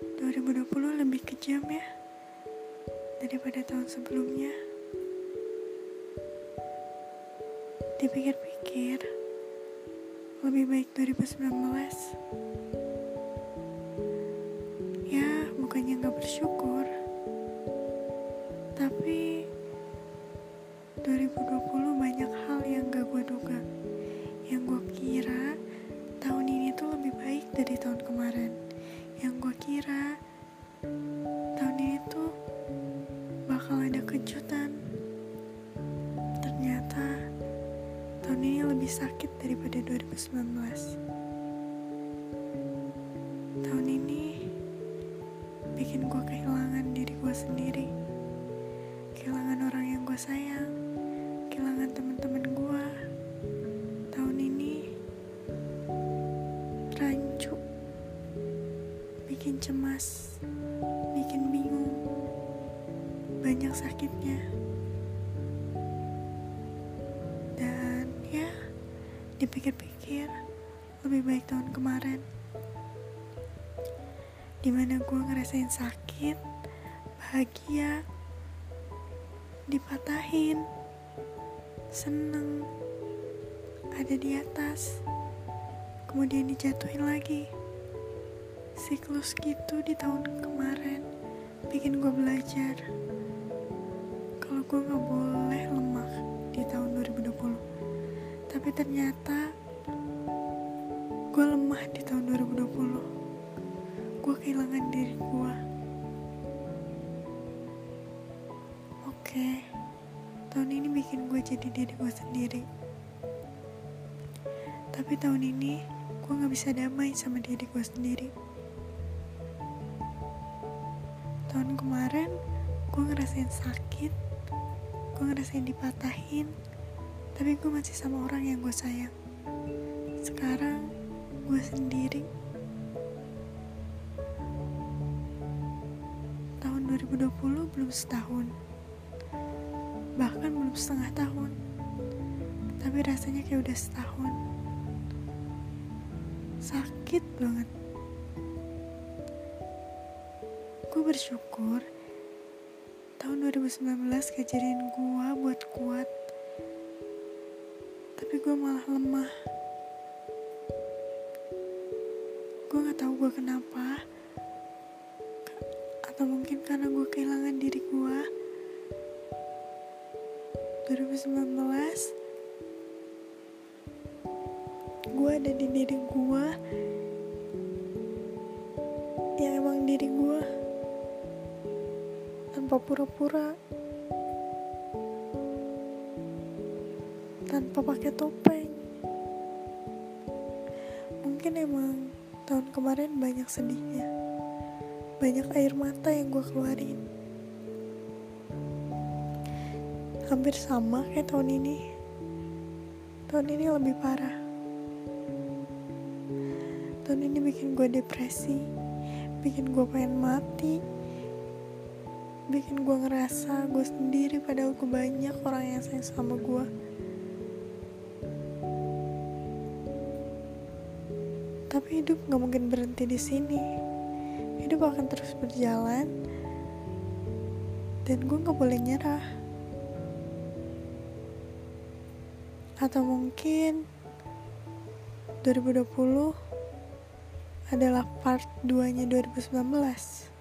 2020 lebih kejam ya daripada tahun sebelumnya. Dipikir-pikir, lebih baik 2019. Lebih sakit daripada 2019. Tahun ini bikin gue kehilangan diri gue sendiri. Kehilangan orang yang gue sayang. Kehilangan teman-teman gue. Tahun ini rancu. Bikin cemas. Bikin bingung. Banyak sakitnya. Dipikir-pikir lebih baik tahun kemarin. Di mana gue ngerasain sakit, bahagia, dipatahin, seneng, ada di atas, kemudian dijatuhin lagi. Siklus gitu di tahun kemarin bikin gue belajar kalau gue gak boleh lemah di tahun 2020. Tapi ternyata gue lemah di tahun 2020. Gue kehilangan diri gue. Oke, tahun ini bikin gue jadi diri gue sendiri. Tapi tahun ini gue gak bisa damai sama diri gue sendiri. Tahun kemarin gue ngerasain sakit, gue ngerasain dipatahin, tapi gue masih sama orang yang gue sayang. Sekarang gue sendiri. Tahun 2020 belum setahun, bahkan belum setengah tahun, tapi rasanya kayak udah setahun. Sakit banget. Gue bersyukur tahun 2019 ngajarin gue buat kuat. Tapi gue malah lemah. Gue gak tahu gue kenapa. Atau mungkin karena gue kehilangan diri gue. 2019 gue ada di diri gue yang emang diri gue tanpa pura-pura tanpa pakai topeng. Mungkin emang tahun kemarin banyak sedihnya. Banyak air mata yang gue keluarin. Hampir sama kayak tahun ini. Tahun ini lebih parah. Tahun ini bikin gue depresi. Bikin gue pengen mati. Bikin gue ngerasa gue sendiri padahal gue banyak orang yang sayang sama gue tapi hidup gak mungkin berhenti di sini. Hidup akan terus berjalan. Dan gue gak boleh nyerah. Atau mungkin 2020 adalah part 2 nya 2019